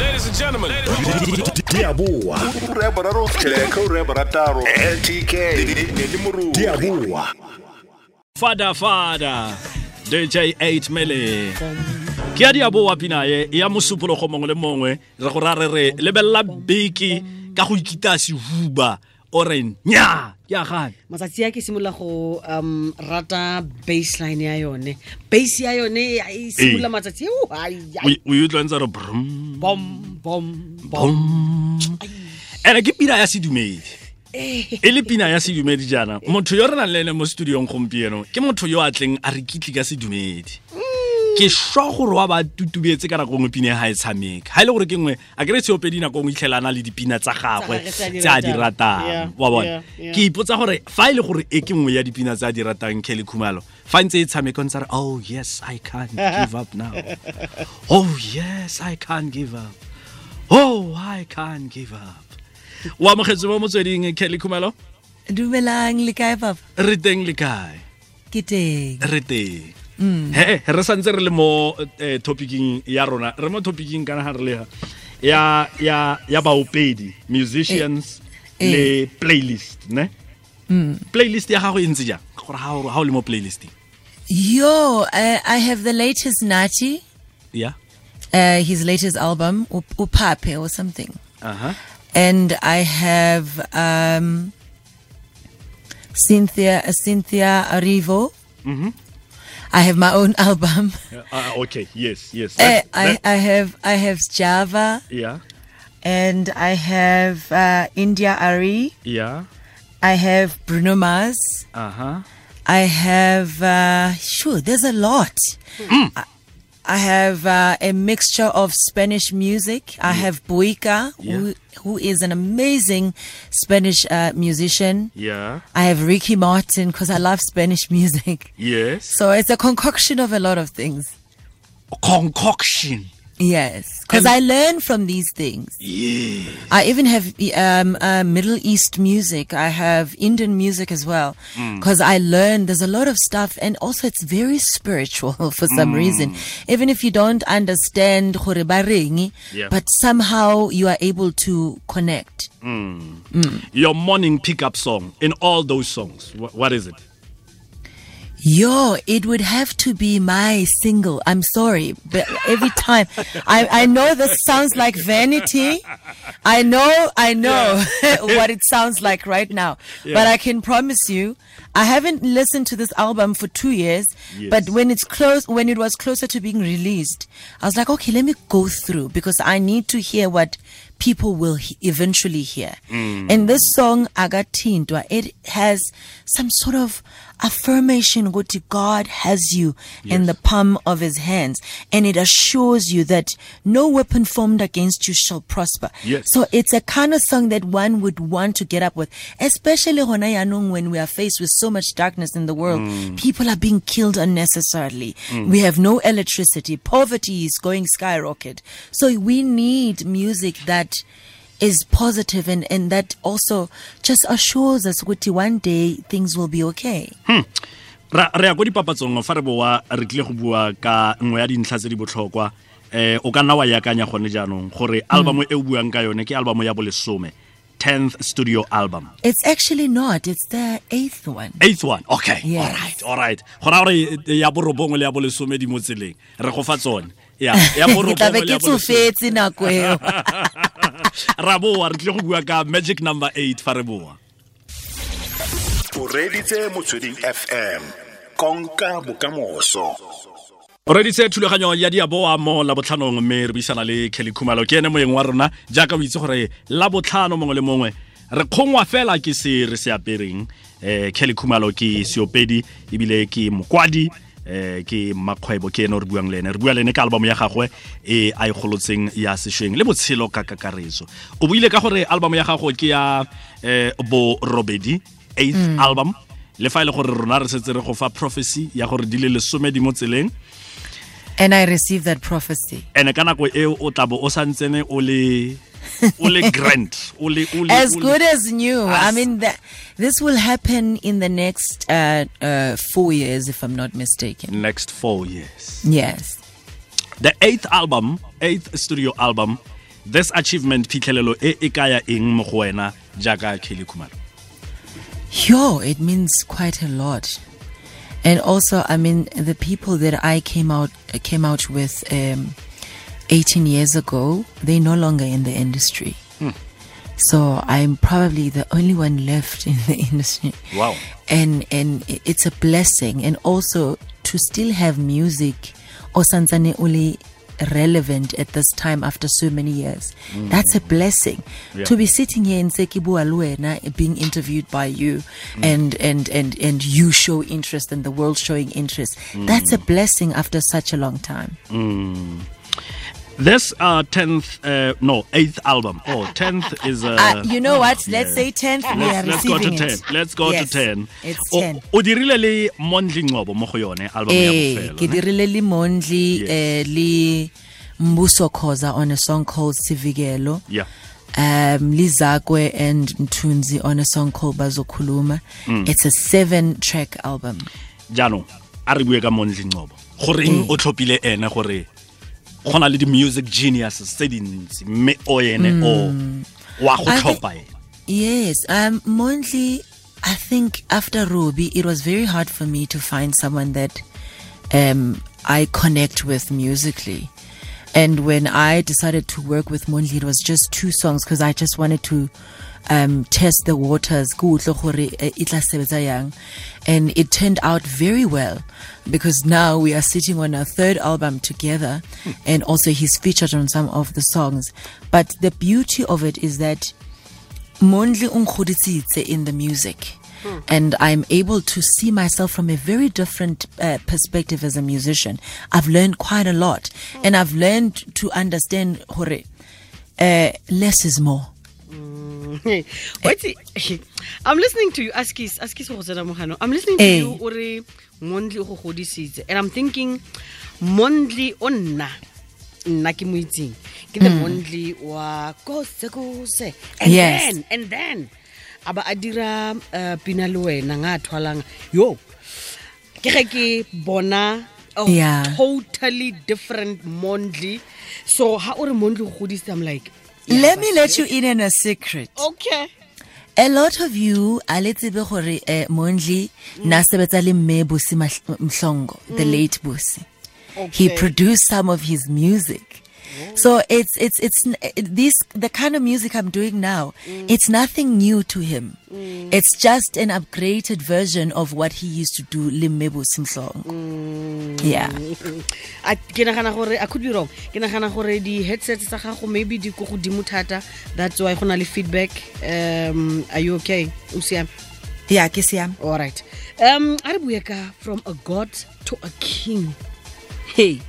Ladies and gentlemen. diaboa ura boraro tšheleka ura borataro ltk moruo diaboa fada fada. Dj 8 mele. Ke ya diaboa pina ye ya mosupologo mongwe le mongwe re go ra re re lebelela beke ka go ikita sehuba ore nya ke a gane. Matsatsi a ke simolola go um rata baseline ya yone. Base ya yone e simolola matsatsi eo, ai, ai, o utlwa ntse re brom bom bom bom. Ene ke pina ya sedumedi. E le pina ya sedumedi jaana. Motho yo re nang le ene mo studiong gompieno ke motho yo a tleng a re kitli ka sedumedi ke swa gore wa ba tutubetse ka nako nngwe pina ga e tshameka. Ga e le gore ke nngwe a kere tsheopedi nako nngwe itlhelana le dipina tsa gagwe tse a di ratang. wa yeah. ke ipotsa gore fa e le gore e ke nngwe ya dipina tse a di ratang kelly khumalo fa ntse e tshameka ntse re oh yes i can't give up now. Oh yes i can't give up. Oh i can't give up. Wa amogetse mo motsweding kelly khumalo? Dumelang le kae papa? Re teng le kae? Ke teng. Re teng he re santse re le mo eh, topicing ya rona. Re mo topicing kana ga re le ya ya ya baopedi musicians Eh, le playlist ne? Playlist ya gago e ntse jang? Gore ga o- le mo playlisting. Yo uh, i have the latest nati. Yeah uh, his latest album upape or something. Uh-huh and i have um cynthia uh, cynthia erivo i have my own album. Uh, okay yes yes. Uh, That- I, that- I have i have java yeah. and i have uh, india arie. Yeah. I have bruno mars. Uh-huh. I have, uh, sure, there's a lot. I, I have uh, a mixture of Spanish music. I have Buika, who, who is an amazing Spanish uh, musician. yeah I have Ricky Martin because I love Spanish music. yes So it's a concoction of a lot of things. concoction Yes, because I learn from these things. yeah I even have um, uh, Middle East music. I have Indian music as well. Because I learn there's a lot of stuff, and also it's very spiritual for some reason. Even if you don't understand Yeah. but somehow you are able to connect. your morning pickup song in all those songs wh- what is it Yo, it would have to be my single. I'm sorry, but every time I, I know this sounds like vanity. I know, I know what it sounds like right now, but I can promise you, I haven't listened to this album for two years. But when it's close, when it was closer to being released, I was like, okay, let me go through because I need to hear what people will he- eventually hear. Mm. And this song, Agatindwa, it has some sort of affirmation what God has you in the palm of his hands. And it assures you that no weapon formed against you shall prosper. Yes. So it's a kind of song that one would want to get up with, especially when we are faced with so much darkness in the world. Mm. People are being killed unnecessarily. Mm. We have no electricity. Poverty is going skyrocket. So we need music that is positive and, and that also just assures us that one day things will be okay. ra re ya go dipapatsong fa re boa re tlile go bua ka nngwe ya dintlha tse di botlhokwa eh o ka nna wa yakanya gone jaanong gore album e o buang ka yone ke album ya bolesome 10th studio album It's actually not. It's the eighth one. eighth one okay Yes. all right all right go ra gore ya borobongwe le ya bolesome di mo tseleng re go fa tsone Ke tla borobongwe be le ya ke bolesome tsofetse nako eo. ra boa re tlile go bua ka magic number 8 fa re boa. O reditse motsweding fm konka bokamoso. O reditse thulaganyo ya diaboa mo labotlhanong mme re buisana le kelly khumalo. Ke ene moeng wa rona jaaka o itse gore labotlhano mongwe le mongwe re kgongwa fela ke se re se apereng. Um kelly khumalo ke seopedi ebile ke mokwadi um ke makgwebo ke ene re buang le ene. Re bua le ene ka album ya gagwe e a e golotseng ya sešweng le botshelo ka kakaretso. O buile ka gore album ya gago ke ya bo borobedi eighth album. Le fa e le gore rona re setse re go fa prophecy ya gore di le lesome di mo tseleng. And I received that prophecy. ene ka nako eo o tla bo o santsene o le o le grand o le o le As good as new. I mean, that, this will happen in the next uh, uh, four years, if I'm not mistaken. next four years Yes. the eighth album eighth studio album this achievement phitlhelelo e e kaya eng mo go wena jaaka kelly Yo, it means quite a lot. And also, I mean, the people that I came out came out with um, 18 years ago, they're no longer in the industry. Hmm. So I'm probably the only one left in the industry. Wow. And and it's a blessing, and also to still have music, or sansane uli relevant at this time after so many years. Hmm. That's a blessing. Yeah. To be sitting here in Sekibu Aluena, being interviewed by you, hmm. and and and and you show interest, and the world showing interest. That's a blessing after such a long time. This uh 10th uh no 8th album oh 10th is uh, Uh, you know what? Let's yeah. say 10th. We are let's, let's go to receiving 10 it. let's go Yes, to 10 It's O- 10. o dirile le mondli Ngobo mo go yone album ya Eh, bofelo ke dirile le Mondli eh, le Mbuso Khoza on a song called Sivikelo. yeah Um Lizakwe and Mtunzi on a song called Bazokhuluma. Mm. It's a seven track album. Jano, a re bue ka mondli Ngobo. goreng o tlhophile ene gore go na le di-music genius tse dintsi mme o ene o wa go I thi- tlhopha ene Yes, um, Mondli, I think after Robbie, it was very hard for me to find someone that um, I connect with musically. And when I decided to work with Mondli, it was just two songs because I just wanted to um, test the waters. Ku utlwe gore, eh, tla sebetsa yang. And it turned out very well because now we are sitting on a third album together and also he's featured on some of the songs. But the beauty of it is that Mondli ungkhodisitse in the music. And I'm able to see myself from a very different uh, perspective as a musician. I've learned quite a lot. And I've learned to understand hore, uh, less is more. Wait, I'm listening to you. Askis, Askis go tsena mogano. I'm listening to Eh. you ore Mondli o go godisitse and I'm thinking Mondli o nna nna ke mo itseng ke the Mondli wa kose kose and Yes. then and then aba a dira uh, pina le wena nga a thwalang yo ke ge ke bona a Yeah. totally different Mondli so ha ore Mondli o go godisitse I'm like Let me let you in on a secret. okay A lot of you a le tsebe gore eh, Mondli na sebetsa le mme Mhlongo, the late Busi. He produced some of his music. So it's it's it's this the kind of music I'm doing now. It's nothing new to him. It's just an upgraded version of what he used to do Limebu Simhlong. Yeah. a ke nagana gore i could be wrong. Ke nagana gore di-headsets tsa gago maybe di ko godimo thata. That's why go na le feedback. Um are you okay? O siame? Yeah, ke all right um a re bue ka from a god to a king. Hey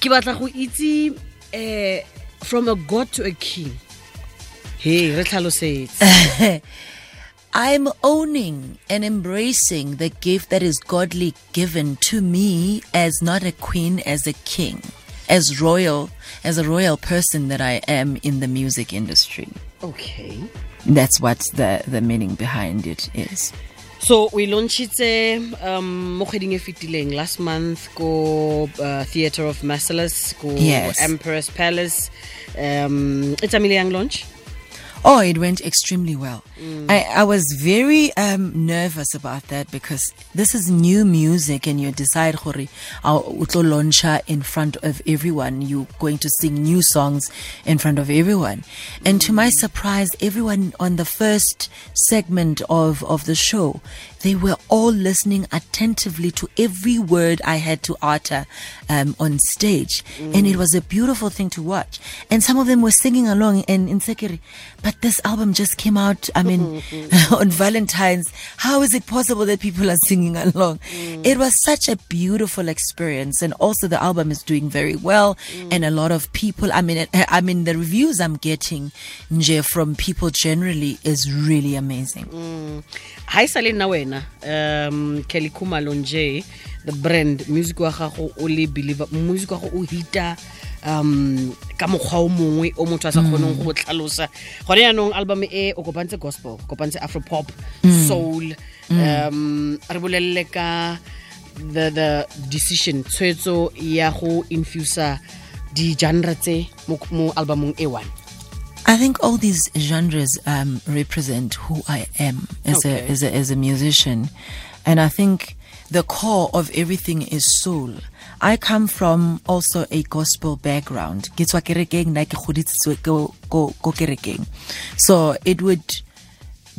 ke batla go itse eh from a god to a king hey re tlhalosetse I'm owning and embracing the gift that is godly given to me as not a queen, as a king, as royal, as a royal person that I am in the music industry. okay That's what the, the meaning behind it is. So we launchitse um mo kgweding e fetileng last month ko uh, theatre of marcellus ko Yes. emperors palace um it's a young launch Oh, it went extremely well. I, I was very um, nervous about that because this is new music and you decide uh, utlo launcha in front of everyone. You're going to sing new songs in front of everyone. And to my surprise, everyone on the first segment of, of the show, they were all listening attentively to every word I had to utter um, on stage. Mm. And it was a beautiful thing to watch. And some of them were singing along in, in Sekiri. But this album just came out, I mean, mm-hmm. on Valentine's. How is it possible that people are singing along? Mm. It was such a beautiful experience. And also the album is doing very well. Mm. And a lot of people, I mean, eh, I mean, the reviews I'm getting nje, from people generally is really amazing. e sale nna wena um kelly khumalo j the brand. Music wa gago o le believer music wa go o hita um ka mokgwa o mongwe o motho a sa kgoneng go tlhalosa. Gone yaanong album e o kopantse gospel o kopantse afropop soul um re bolelele ka the the decision tshwetso ya go infusa di-genre tse mo mo albumong e one I think all these genres um, represent who I am as Okay. a as a as a musician, and I think the core of everything is soul. I come from also a gospel background. So it would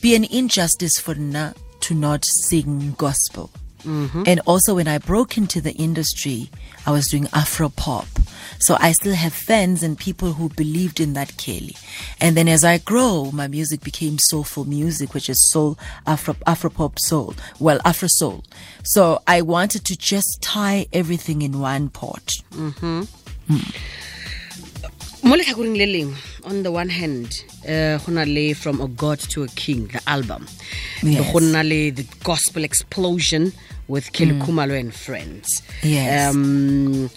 be an injustice for na to not sing gospel. And also, when I broke into the industry, I was doing Afro pop. So I still have fans and people who believed in that Kelly. And then as I grow, my music became soulful music, which is soul, Afro, Afro pop soul. Well, Afro soul. So I wanted to just tie everything in one pot. mo letlhakoreng le lengwe on the one hand uh, go na le from a god to a king the album Yes. go nna le the gospel explosion with kelly khumalo and friends Yes. um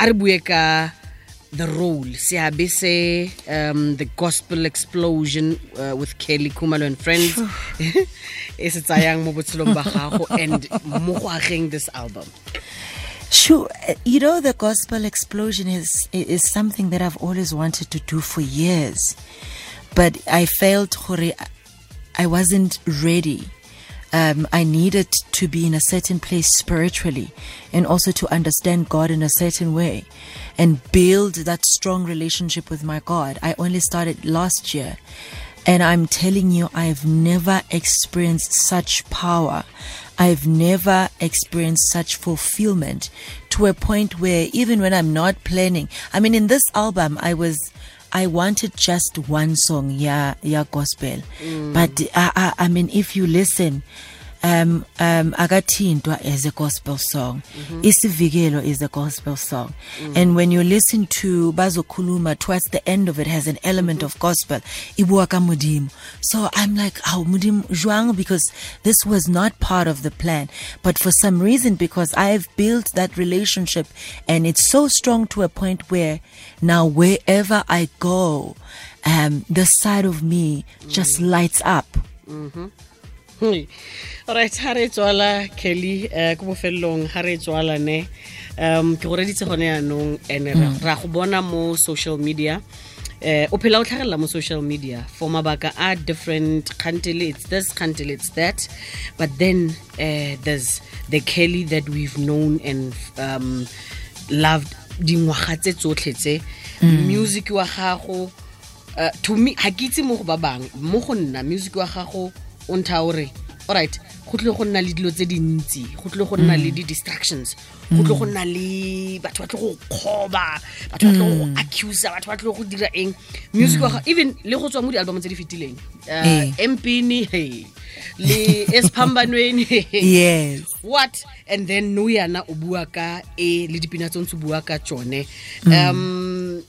a re bue ka the role. Seabe se um the gospel explosion uh, with kelly khumalo and friends. E se tsayang mo botshelong ba gago and mo go ageng this album. Sure, you know the gospel explosion is is something that I've always wanted to do for years, but I felt I wasn't ready. Um, I needed to be in a certain place spiritually, and also to understand God in a certain way, and build that strong relationship with my God. I only started last year, and I'm telling you, I've never experienced such power. I've never experienced such fulfillment to a point where even when I'm not planning, I mean, in this album, I was, I wanted just one song, yeah, yeah, gospel. Mm. But I, I, I mean, if you listen, um, um, Agathintwa is a gospel song. Isivikelo is a gospel song. And when you listen to Bazokhuluma, towards the end of it has an element of gospel. Ibua ka Modimo. So I'm like, oh, Modimo, jwang? Because this was not part of the plan. But for some reason, because I've built that relationship and it's so strong to a point where now wherever I go, um, the side of me just lights up. Right ha re tswala kelly um ko bofelelong ha re tswala ne. Um ke go reditse gone yaanong and ra- ra go bona mo social media. Uh, o phela o tlhagelela mo social media for mabaka a different kgantele it's this kgantele it's that but then uh, there's the kelly that we've known and um, loved dingwaga tse tsotlhe tse. Music wa gago uh, to me ga ke itse mo go ba bangwe mo go nna music wa gago o ntha ore alright go tlile go nna le dilo tse dintsi go tlile go nna le di-distractions go tlile go nna le batho ba tle go kgoba batho ba tle go accusa batho ba tle go dira eng. Music wa even le go tswa mo di-album tse di fetileng Eh. uh, empini hey le esphambanweni Yes. what? And then nou yana o bua ka e le dipina tse o ntse o bua ka tsone. Um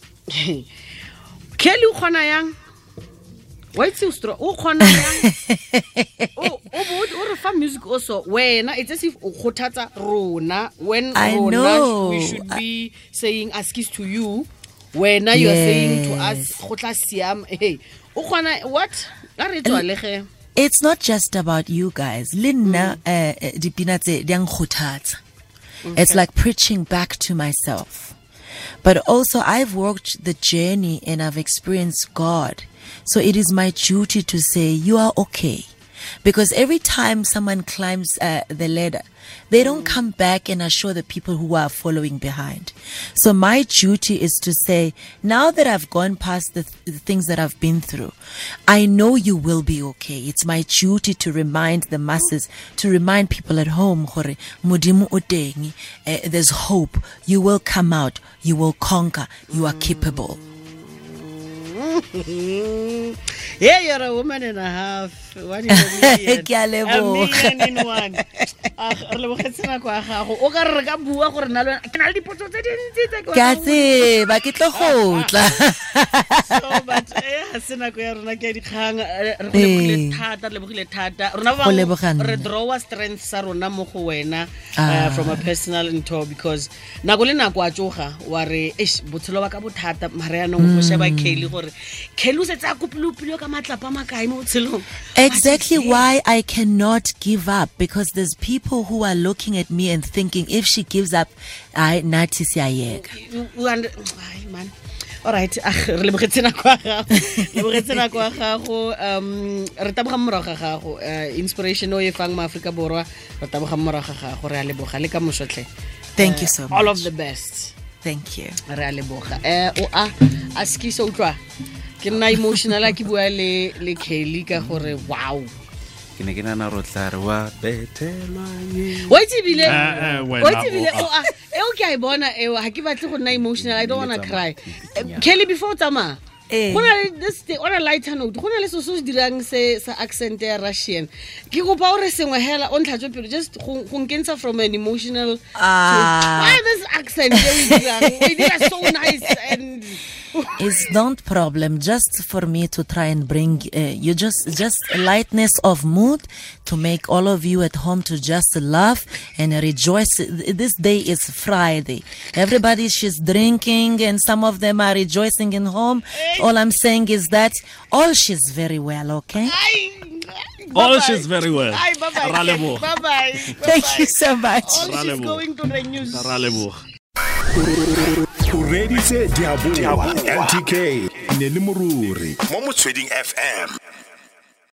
kelly o kgona yang wa itse o stro o kgona o o o re fa music also. Wena it's as if o kgothatsa rona. When I rona know. we should be saying askis to you. Wena you are saying to us go tla siam. Hey o what? A re tswalege It's not just about you guys. Linna uh, dipina tse di a nkgothatsa. It's like preaching back to myself. But also I've walked the journey and I've experienced God. So it is my duty to say you are okay. Because every time someone climbs uh, the ladder, they don't come back and assure the people who are following behind. So my duty is to say, now that I've gone past the, th- the things that I've been through, I know you will be okay. It's my duty to remind the masses, to remind people at home, gore Modimo o eh, there's hope. You will come out. You will conquer. You are capable. Yeah, you're a woman and a half. One in a million. Ke a a million in one. Ah, re lebogetse nako ya gago o ka re re ka bua gore nna le ke na le dipotso tse dintsi tse ke Ke a tseba, ke tlo go tla. so but eh, ga se nako ya rona ke ya dikgang. Re go lebogile thata re lebogile thata. Rona ba Go bang leboga re drawa strength sa rona mo go wena Ah. uh, from a personal into because nako le nako a tsoga wa re eish botshelo ba ka bothata. Mare yanong go sheba kelly gore kelly o setse a ka matlapa a makae mo botshelong? Exactly why I cannot give up because there's people who are looking at me and thinking if she gives up, I nathi siyayeka. Man alright ah, re lebogetse nako ya gago. Lebogetse nako ya gago um re taboga morago ga gago. Uh, inspiration o e fang maaforika borwa re taboga morago ga gago re a leboga le ka mosotlhe. Thank you so much all of the best. Thank you. re a leboga. Um o a a skisa utlwa ke nna emotional a ke bua le le kelly ka gore wow ke ne ke nana ro tla re wa bethelwanye o itse ebile Eh, eh, o itse ebile o a- o a eo ke a e bona eo ga ke batle go nna emotional i don't wanna cry. kelly before o tsamaya Eh. go na le this thing- on a lighter note go na le seo se se dirang se sa accent ya russian. Ke kopa o re sengwe hela o ntlhatswe pelo just go nkentsa nkentsha from an emotional to- Ah. why this accent e o e dirang? O e dira so nice and It's not problem just for me to try and bring uh, you just just lightness of mood to make all of you at home to just laugh and rejoice. This day is Friday. Everybody she's drinking and some of them are rejoicing in home. All I'm saying is that all she's very well, okay? Ai, All bye-bye. she's very well. Ai, bye-bye, Ra Kelly. leboga. Bye-bye. Thank Bye-bye. you so much. All Ra she's leboga. going to the news. ra leboga o reditse diaboa mtk ne le moruri mo motsweding fm